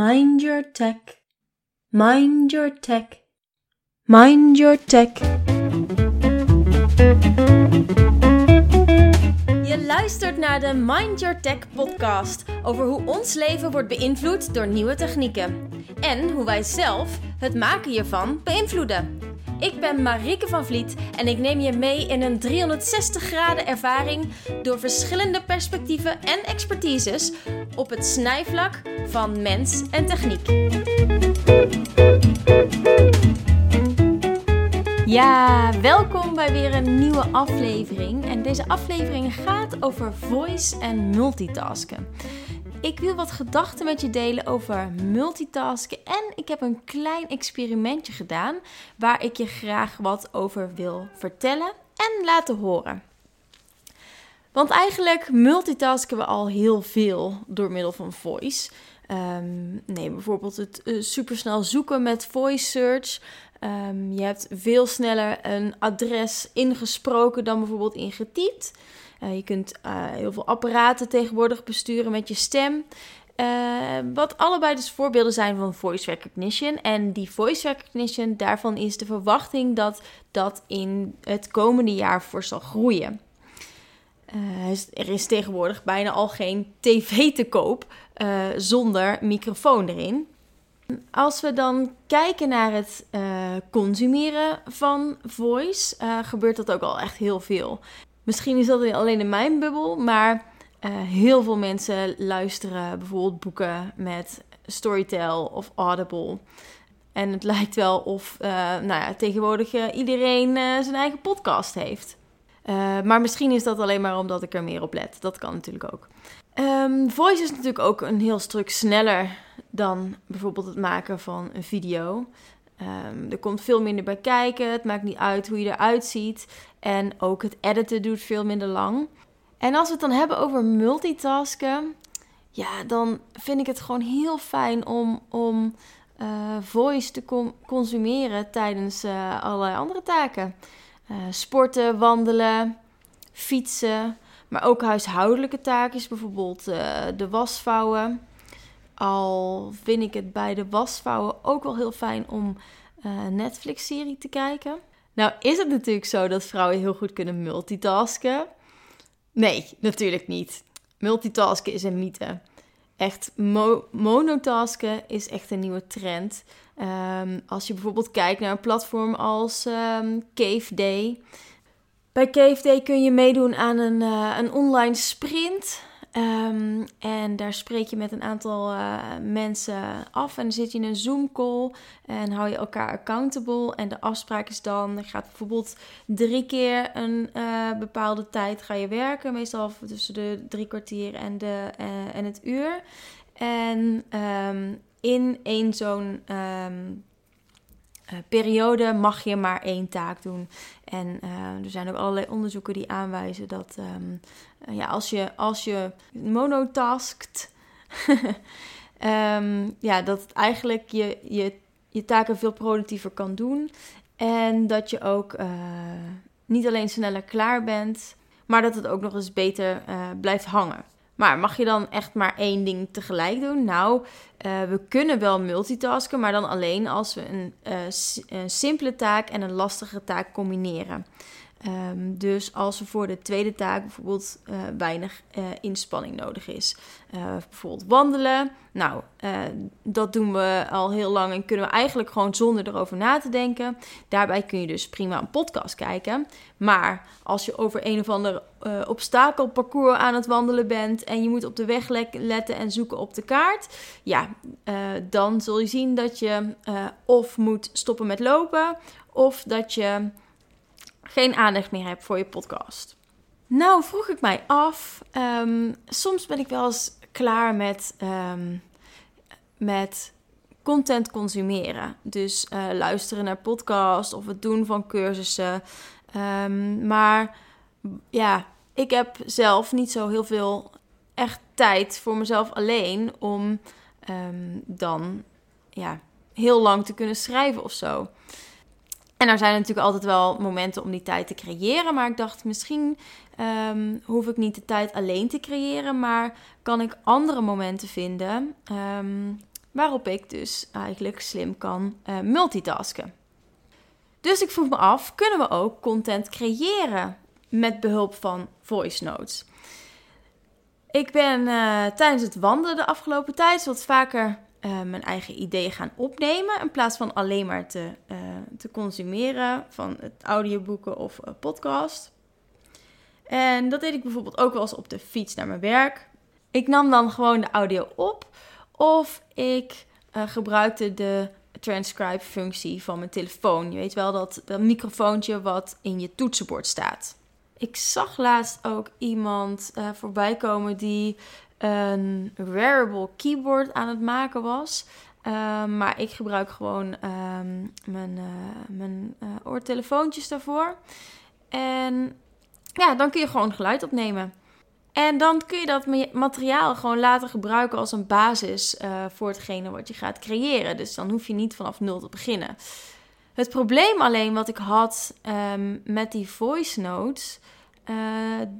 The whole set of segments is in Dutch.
Mind your tech. Mind your tech. Mind your tech. Je luistert naar de Mind Your Tech podcast over hoe ons leven wordt beïnvloed door nieuwe technieken en hoe wij zelf het maken hiervan beïnvloeden. Ik ben Marieke van Vliet en ik neem je mee in een 360 graden ervaring door verschillende perspectieven en expertises op het snijvlak van mens en techniek. Ja, welkom bij weer een nieuwe aflevering. En deze aflevering gaat over voice en multitasken. Ik wil wat gedachten met je delen over multitasken en ik heb een klein experimentje gedaan waar ik je graag wat over wil vertellen en laten horen. Want eigenlijk multitasken we al heel veel door middel van voice. Um, neem bijvoorbeeld het uh, supersnel zoeken met voice search. Um, je hebt veel sneller een adres ingesproken dan bijvoorbeeld ingetypt. Uh, je kunt uh, heel veel apparaten tegenwoordig besturen met je stem. Uh, wat allebei dus voorbeelden zijn van voice recognition. En die voice recognition, daarvan is de verwachting dat dat in het komende jaar voor zal groeien. er is tegenwoordig bijna al geen tv te koop zonder microfoon erin. Als we dan kijken naar het consumeren van voice, gebeurt dat ook al echt heel veel. Misschien is dat alleen in mijn bubbel, maar uh, heel veel mensen luisteren bijvoorbeeld boeken met Storytel of Audible. En het lijkt wel of nou ja, tegenwoordig iedereen zijn eigen podcast heeft. maar misschien is dat alleen maar omdat ik er meer op let. Dat kan natuurlijk ook. Um, voice is natuurlijk ook een heel stuk sneller dan bijvoorbeeld het maken van een video. Um, er komt veel minder bij kijken. Het maakt niet uit hoe je eruit ziet. En ook het editen doet veel minder lang. En als we het dan hebben over multitasken, ja, dan vind ik het gewoon heel fijn om, om uh, voice te consumeren tijdens uh, allerlei andere taken. Uh, sporten, wandelen, fietsen, maar ook huishoudelijke taken, bijvoorbeeld de wasvouwen. Al vind ik het bij de wasvouwen ook wel heel fijn om uh, Netflix-serie te kijken. Nou is het natuurlijk zo dat vrouwen heel goed kunnen multitasken. Nee, natuurlijk niet. Multitasken is een mythe. Echt mo monotasken is echt een nieuwe trend. Um, als je bijvoorbeeld kijkt naar een platform als um, Cave Day. Bij Cave Day kun je meedoen aan een, uh, een online sprint. Um, en daar spreek je met een aantal uh, mensen af en dan zit je in een Zoom-call en hou je elkaar accountable. En de afspraak is dan, je gaat bijvoorbeeld drie keer een uh, bepaalde tijd ga je werken, meestal tussen de drie kwartier en, de, uh, en het uur. En um, in één zo'n um, periode mag je maar één taak doen. En uh, er zijn ook allerlei onderzoeken die aanwijzen dat um, uh, ja, als je, als je monotaskt, um, ja, dat eigenlijk je, je, je taken veel productiever kan doen. En dat je ook niet alleen sneller klaar bent, maar dat het ook nog eens beter blijft hangen. Maar mag je dan echt maar één ding tegelijk doen? Nou, uh, we kunnen wel multitasken, maar dan alleen als we een, uh, een simpele taak en een lastige taak combineren. Um, dus als er voor de tweede taak bijvoorbeeld uh, weinig uh, inspanning nodig is. Uh, bijvoorbeeld wandelen. Nou, dat doen we al heel lang en kunnen we eigenlijk gewoon zonder erover na te denken. Daarbij kun je dus prima een podcast kijken. Maar als je over een of ander obstakelparcours aan het wandelen bent en je moet op de weg letten en zoeken op de kaart, ja, dan zul je zien dat je of moet stoppen met lopen of dat je geen aandacht meer hebt voor je podcast. Nou, vroeg ik mij af. Um, soms ben ik wel eens klaar met, um, met content consumeren. Dus uh, luisteren naar podcast of het doen van cursussen. Um, maar ja, ik heb zelf niet zo heel veel echt tijd voor mezelf alleen om dan ja, heel lang te kunnen schrijven of zo. En er zijn natuurlijk altijd wel momenten om die tijd te creëren. Maar ik dacht, misschien um, hoef ik niet de tijd alleen te creëren. Maar kan ik andere momenten vinden um, waarop ik dus eigenlijk slim kan uh, multitasken. Dus ik vroeg me af, kunnen we ook content creëren met behulp van voice notes? Ik ben uh, tijdens het wandelen de afgelopen tijd wat vaker uh, mijn eigen ideeën gaan opnemen. In plaats van alleen maar te, uh, te consumeren van het audioboeken of podcast. En dat deed ik bijvoorbeeld ook wel eens op de fiets naar mijn werk. Ik nam dan gewoon de audio op. Of ik gebruikte de transcribe functie van mijn telefoon. Je weet wel dat, dat microfoontje wat in je toetsenbord staat. Ik zag laatst ook iemand uh, voorbij komen die een wearable keyboard aan het maken was. Uh, maar ik gebruik gewoon uh, mijn, uh, mijn oortelefoontjes daarvoor. En ja, dan kun je gewoon geluid opnemen. En dan kun je dat materiaal gewoon later gebruiken als een basis uh, voor hetgene wat je gaat creëren. Dus dan hoef je niet vanaf nul te beginnen. Het probleem alleen wat ik had um, met die voice notes. Uh,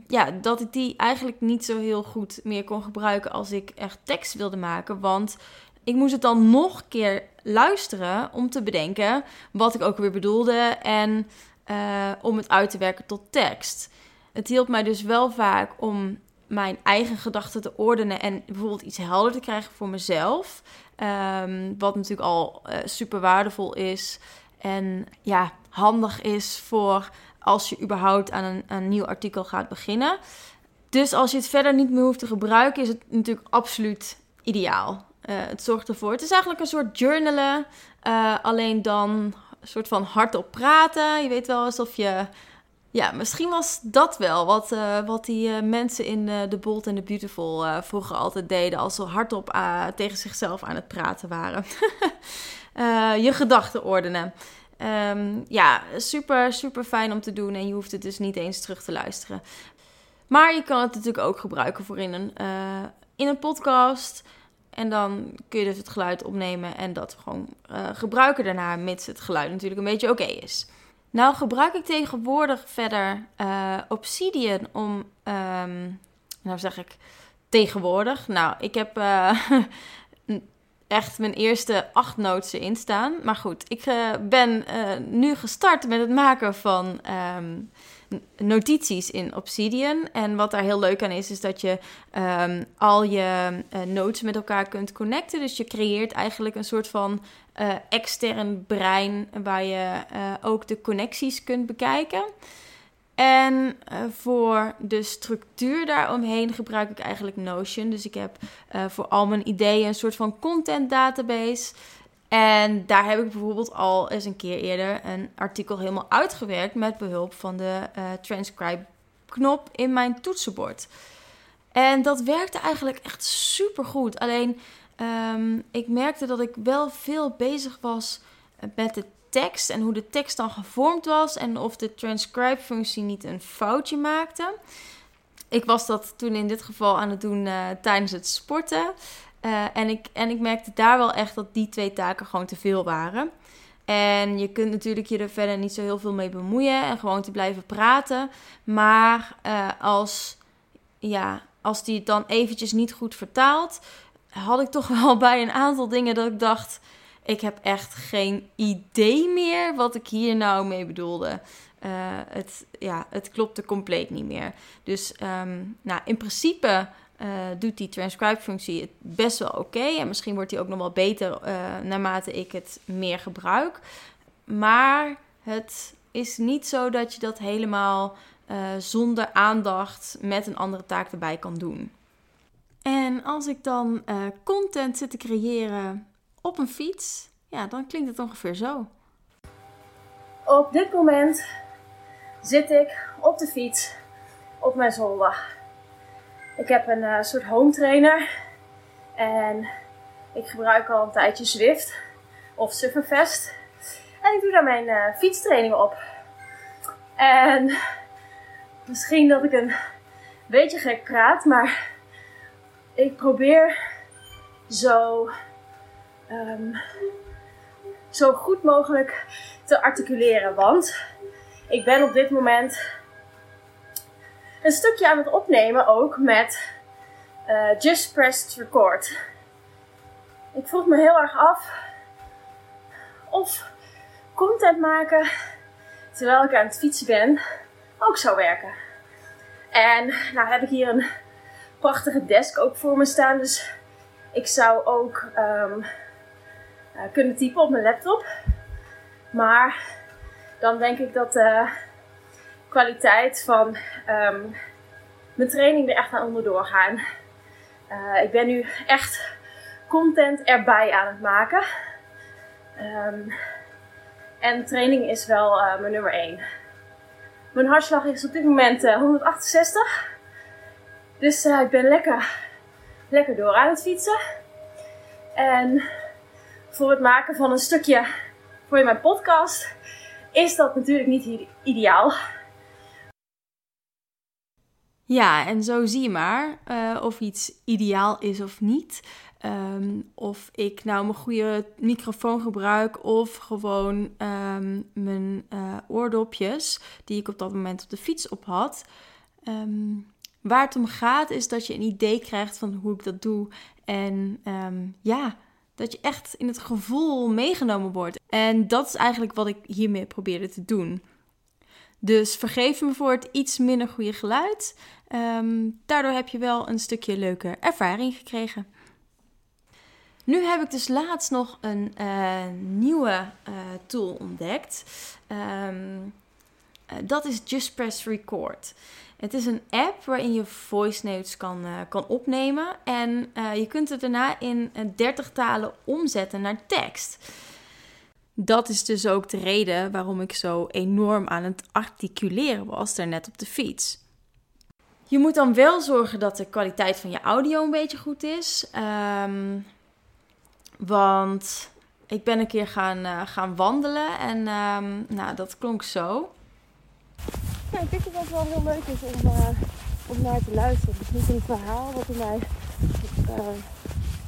ja, dat ik die eigenlijk niet zo heel goed meer kon gebruiken als ik echt tekst wilde maken. Want ik moest het dan nog een keer luisteren om te bedenken wat ik ook weer bedoelde. En uh, om het uit te werken tot tekst. Het hielp mij dus wel vaak om mijn eigen gedachten te ordenen en bijvoorbeeld iets helder te krijgen voor mezelf. Um, wat natuurlijk al uh, super waardevol is en ja, handig is voor als je überhaupt aan een, een nieuw artikel gaat beginnen. Dus als je het verder niet meer hoeft te gebruiken, is het natuurlijk absoluut ideaal. Uh, het zorgt ervoor. Het is eigenlijk een soort journalen, uh, alleen dan een soort van hardop praten. Je weet wel alsof je ja, misschien was dat wel wat, uh, wat die mensen in The Bold and the Beautiful vroeger altijd deden. Als ze hardop tegen zichzelf aan het praten waren. je gedachten ordenen. Um, ja, super, super fijn om te doen. En je hoeft het dus niet eens terug te luisteren. Maar je kan het natuurlijk ook gebruiken voor in een, in een podcast. En dan kun je dus het geluid opnemen en dat gewoon gebruiken daarna, mits het geluid natuurlijk een beetje oké is. Nou gebruik ik tegenwoordig verder uh, Obsidian om, um, nou zeg ik tegenwoordig. Nou, ik heb echt mijn eerste acht notes erin staan. Maar goed, ik uh, ben nu gestart met het maken van um, notities in Obsidian. En wat daar heel leuk aan is, is dat je um, al je notes met elkaar kunt connecten. Dus je creëert eigenlijk een soort van uh, extern brein waar je uh, ook de connecties kunt bekijken. En uh, voor de structuur daaromheen gebruik ik eigenlijk Notion. Dus ik heb voor al mijn ideeën een soort van content database. En daar heb ik bijvoorbeeld al eens een keer eerder een artikel helemaal uitgewerkt met behulp van de transcribe knop in mijn toetsenbord. En dat werkte eigenlijk echt super goed. Alleen Um, ik merkte dat ik wel veel bezig was met de tekst en hoe de tekst dan gevormd was en of de transcribe-functie niet een foutje maakte. Ik was dat toen in dit geval aan het doen uh, tijdens het sporten. Uh, en, ik, en ik merkte daar wel echt dat die twee taken gewoon te veel waren. En je kunt natuurlijk je er verder niet zo heel veel mee bemoeien en gewoon te blijven praten. Maar uh, als, ja, als die het dan eventjes niet goed vertaalt, had ik toch wel bij een aantal dingen dat ik dacht: ik heb echt geen idee meer wat ik hier nou mee bedoelde. Uh, het, ja, het klopte compleet niet meer. Dus um, nou, in principe uh, doet die transcribe-functie het best wel oké. En misschien wordt die ook nog wel beter uh, naarmate ik het meer gebruik. Maar het is niet zo dat je dat helemaal zonder aandacht met een andere taak erbij kan doen. En als ik dan content zit te creëren op een fiets, ja, dan klinkt het ongeveer zo. Op dit moment zit ik op de fiets op mijn zolder. Ik heb een uh, soort home trainer en ik gebruik al een tijdje Zwift of Sufferfest. En ik doe daar mijn uh, fietstraining op. En misschien dat ik een beetje gek praat, maar ik probeer zo, um, zo goed mogelijk te articuleren. Want ik ben op dit moment een stukje aan het opnemen ook met uh, Just Press Record. ik vroeg me heel erg af of content maken terwijl ik aan het fietsen ben ook zou werken. En nou heb ik hier een prachtige desk ook voor me staan. Dus ik zou ook um, uh, kunnen typen op mijn laptop. Maar dan denk ik dat de kwaliteit van um, mijn training er echt aan onderdoor gaan. Uh, ik ben nu echt content erbij aan het maken. Um, en training is wel uh, mijn nummer 1. Mijn hartslag is op dit moment uh, 168. Dus ik ben lekker, lekker door aan het fietsen. En voor het maken van een stukje voor mijn podcast is dat natuurlijk niet ideaal. Ja, en zo zie je maar uh, of iets ideaal is of niet. Um, of ik nou mijn goede microfoon gebruik of gewoon um, mijn uh, oordopjes die ik op dat moment op de fiets op had. Um, waar het om gaat is dat je een idee krijgt van hoe ik dat doe. En ja, dat je echt in het gevoel meegenomen wordt. En dat is eigenlijk wat ik hiermee probeerde te doen. Dus vergeef me voor het iets minder goede geluid. daardoor heb je wel een stukje leuke ervaring gekregen. Nu heb ik dus laatst nog een uh, nieuwe uh, tool ontdekt. Um, dat is Just Press Record. Het is een app waarin je voice notes kan, kan opnemen. En je kunt het daarna in 30 talen omzetten naar tekst. Dat is dus ook de reden waarom ik zo enorm aan het articuleren was daarnet op de fiets. Je moet dan wel zorgen dat de kwaliteit van je audio een beetje goed is. Um, want ik ben een keer gaan, gaan wandelen en um, nou, dat klonk zo. Ja, ik denk dat het wel heel leuk is om, uh, om naar te luisteren. Het is niet een verhaal wat in mij uh,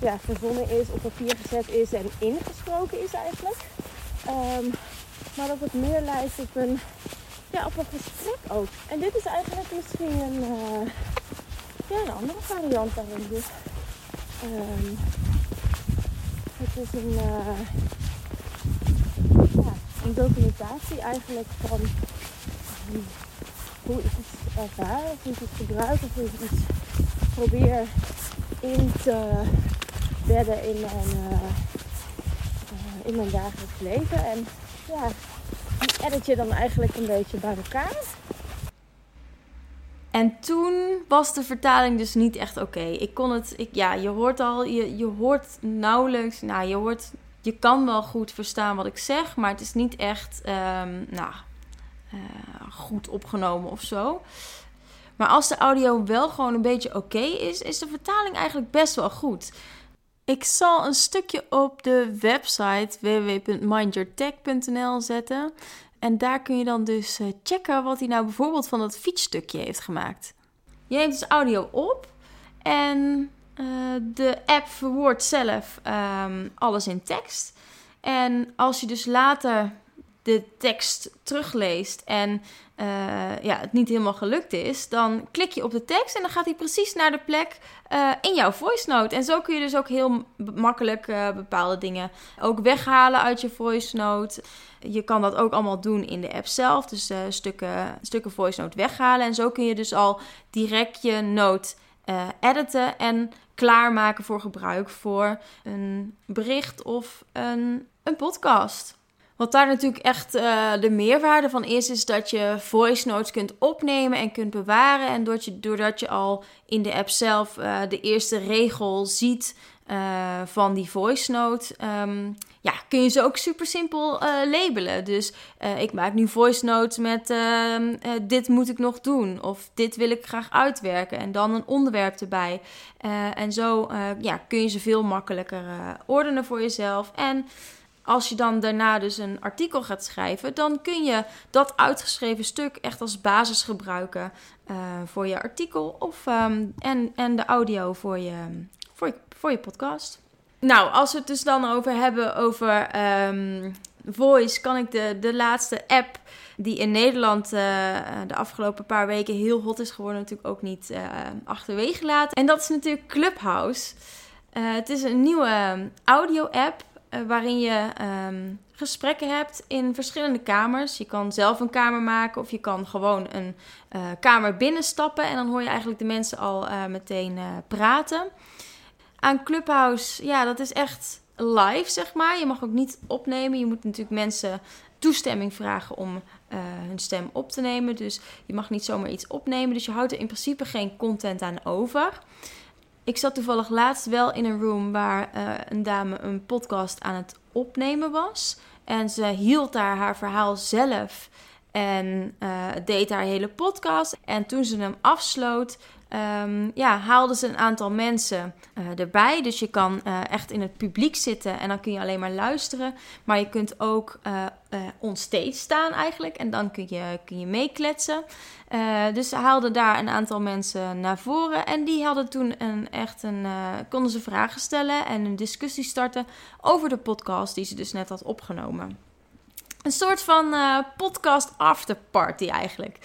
ja, verzonnen is, op papier gezet is en ingesproken is eigenlijk. Um, maar dat het meer lijkt op een, ja, op een gesprek ook. En dit is eigenlijk misschien een, ja, een andere variant daarin. Dus, um, het is een, uh, ja, een documentatie eigenlijk van hoe ik iets ervaar, of hoe ik het gebruik, of hoe ik iets probeer in te bedden in mijn, uh, uh, in mijn dagelijks leven. En ja, die edit je dan eigenlijk een beetje bij elkaar. En toen was de vertaling dus niet echt oké. Ik kon het, ik, ja, je hoort al, je, je hoort nauwelijks, nou, je hoort, je kan wel goed verstaan wat ik zeg, maar het is niet echt, um, nou, uh, goed opgenomen of zo. Maar als de audio wel gewoon een beetje oké is, is de vertaling eigenlijk best wel goed. Ik zal een stukje op de website www.mindyourtech.nl zetten. En daar kun je dan dus eh, checken wat hij nou bijvoorbeeld van dat fietsstukje heeft gemaakt. Je neemt dus audio op en uh, de app verwoordt zelf um, alles in tekst. En als je dus later de tekst terugleest en uh, ja, het niet helemaal gelukt is, dan klik je op de tekst en dan gaat hij precies naar de plek uh, in jouw voice note. En zo kun je dus ook heel makkelijk uh, bepaalde dingen ook weghalen uit je voice note. Je kan dat ook allemaal doen in de app zelf, dus stukken, stukken voice note weghalen. En zo kun je dus al direct je note editen en klaarmaken voor gebruik voor een bericht of een, een podcast. Wat daar natuurlijk echt uh, de meerwaarde van is, is dat je voice notes kunt opnemen en kunt bewaren. En doordat je, doordat je al in de app zelf uh, de eerste regel ziet uh, van die voice note, um, ja, kun je ze ook super simpel labelen. Dus ik maak nu voice notes met ehm, dit moet ik nog doen of dit wil ik graag uitwerken en dan een onderwerp erbij. en zo ja, kun je ze veel makkelijker ordenen voor jezelf en als je dan daarna dus een artikel gaat schrijven, dan kun je dat uitgeschreven stuk echt als basis gebruiken uh, voor je artikel of, um, en, en de audio voor je, voor je, voor je podcast. Nou, als we het dus dan over hebben over um, voice, kan ik de, de laatste app die in Nederland uh, de afgelopen paar weken heel hot is geworden, natuurlijk ook niet uh, achterwege laten. En dat is natuurlijk Clubhouse. het is een nieuwe audio-app waarin je ehm, gesprekken hebt in verschillende kamers. Je kan zelf een kamer maken of je kan gewoon een kamer binnenstappen en dan hoor je eigenlijk de mensen al meteen praten. Aan Clubhouse, ja, dat is echt live, zeg maar. Je mag ook niet opnemen. Je moet natuurlijk mensen toestemming vragen om hun stem op te nemen. Dus je mag niet zomaar iets opnemen. Dus je houdt er in principe geen content aan over. Ik zat toevallig laatst wel in een room waar uh, een dame een podcast aan het opnemen was. En ze hield daar haar verhaal zelf en uh, deed haar hele podcast. En toen ze hem afsloot, um, ja, haalden ze een aantal mensen uh, erbij. Dus je kan uh, echt in het publiek zitten en dan kun je alleen maar luisteren. Maar je kunt ook uh, onstage staan eigenlijk en dan kun je, kun je meekletsen. dus ze haalden daar een aantal mensen naar voren en die hadden toen een, echt een, konden ze vragen stellen en een discussie starten over de podcast die ze dus net had opgenomen. Een soort van podcast afterparty eigenlijk.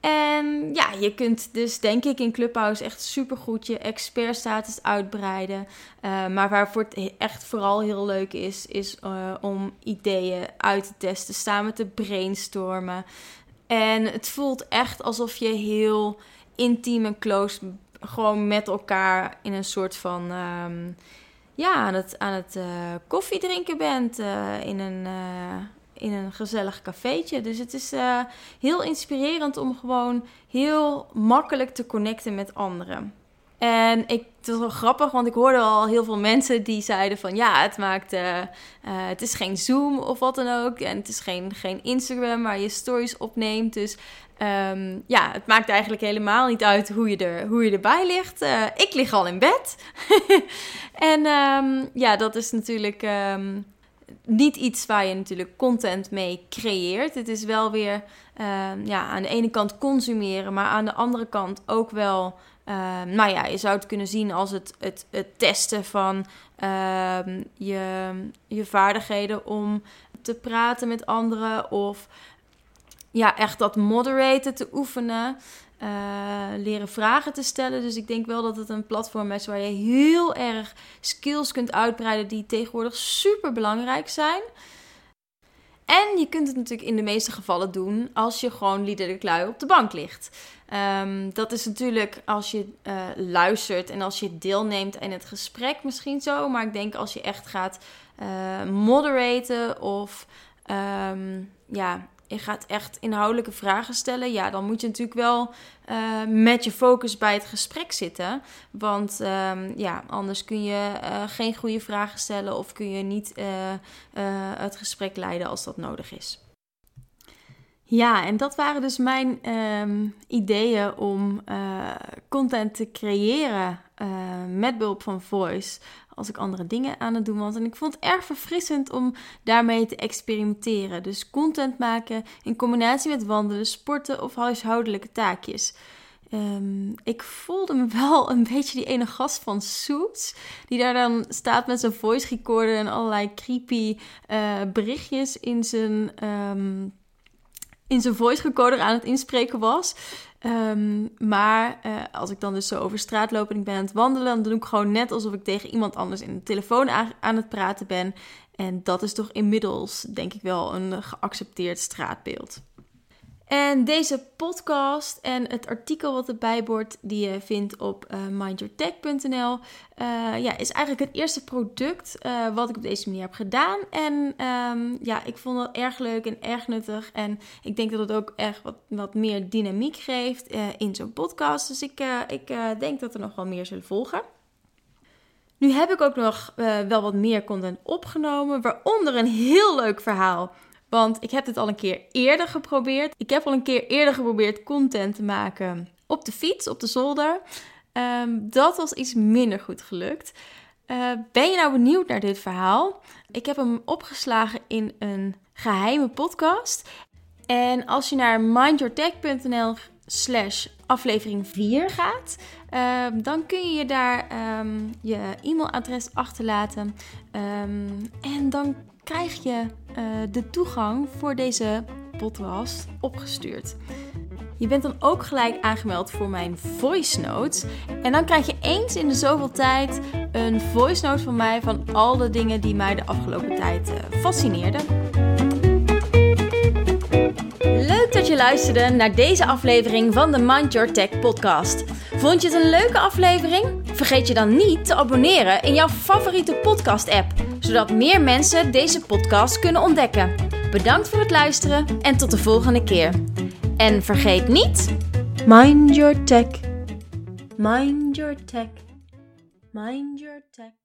En ja, je kunt dus denk ik in Clubhouse echt supergoed je expertstatus uitbreiden. Uh, maar waarvoor het echt vooral heel leuk is, is uh, om ideeën uit te testen, samen te brainstormen. En het voelt echt alsof je heel intiem en close gewoon met elkaar in een soort van... Um, ja, aan het, aan het uh, koffie drinken bent. in een in een gezellig cafeetje. Dus het is uh, heel inspirerend om gewoon heel makkelijk te connecten met anderen. En ik, het was wel grappig, want ik hoorde al heel veel mensen die zeiden van ja, het maakt, uh, uh, het is geen Zoom of wat dan ook. En het is geen, geen Instagram waar je stories opneemt. Dus um, ja, het maakt eigenlijk helemaal niet uit hoe je, er, hoe je erbij ligt. Ik lig al in bed. en um, ja, dat is natuurlijk um, niet iets waar je natuurlijk content mee creëert. Het is wel weer uh, ja, aan de ene kant consumeren, maar aan de andere kant ook wel. Uh, nou ja, je zou het kunnen zien als het, het, het testen van uh, je, je vaardigheden om te praten met anderen. Of ja, echt dat moderaten te oefenen. Uh, leren vragen te stellen. Dus ik denk wel dat het een platform is waar je heel erg skills kunt uitbreiden die tegenwoordig super belangrijk zijn. En je kunt het natuurlijk in de meeste gevallen doen als je gewoon liederlijk lui op de bank ligt. Um, dat is natuurlijk als je uh, luistert en als je deelneemt in het gesprek misschien zo. Maar ik denk als je echt gaat uh, moderaten of um, ja, je gaat echt inhoudelijke vragen stellen, ja, dan moet je natuurlijk wel uh, met je focus bij het gesprek zitten. Want um, ja, anders kun je uh, geen goede vragen stellen of kun je niet uh, het gesprek leiden als dat nodig is. Ja, en dat waren dus mijn um, ideeën om content te creëren met behulp van Voice als ik andere dingen aan het doen was. En ik vond het erg verfrissend om daarmee te experimenteren. Dus content maken in combinatie met wandelen, sporten of huishoudelijke taakjes. Um, ik voelde me wel een beetje die ene gast van Suits. Die daar dan staat met zijn voice recorder en allerlei creepy uh, berichtjes in zijn, um, in zijn voice recorder aan het inspreken was. Um, maar uh, als ik dan dus zo over straat loop en ik ben aan het wandelen, dan doe ik gewoon net alsof ik tegen iemand anders in de telefoon aan het praten ben. En dat is toch inmiddels, denk ik wel, een geaccepteerd straatbeeld. En deze podcast en het artikel wat erbij wordt, die je vindt op uh, mindyourtech.nl, uh, ja, is eigenlijk het eerste product uh, wat ik op deze manier heb gedaan. En um, ja, ik vond het erg leuk en erg nuttig. En ik denk dat het ook echt wat, wat meer dynamiek geeft in zo'n podcast. Dus ik, ik denk dat er nog wel meer zullen volgen. Nu heb ik ook nog wel wat meer content opgenomen, waaronder een heel leuk verhaal want ik heb dit al een keer eerder geprobeerd. Ik heb al een keer eerder geprobeerd content te maken op de fiets, op de zolder. Um, dat was iets minder goed gelukt. Uh, ben je nou benieuwd naar dit verhaal? Ik heb hem opgeslagen in een geheime podcast. En als je naar mindyourtech.nl slash aflevering 4 gaat, uh, dan kun je je daar um, je e-mailadres achterlaten. Um, en dan krijg je uh, de toegang voor deze podcast opgestuurd. Je bent dan ook gelijk aangemeld voor mijn voice notes. En dan krijg je eens in de zoveel tijd een voice note van mij van al de dingen die mij de afgelopen tijd uh, fascineerden. Leuk dat je luisterde naar deze aflevering van de Mind Your Tech podcast. Vond je het een leuke aflevering? Vergeet je dan niet te abonneren in jouw favoriete podcast app, zodat meer mensen deze podcast kunnen ontdekken. Bedankt voor het luisteren en tot de volgende keer. En vergeet niet, mind your tech. Mind your tech. Mind your tech.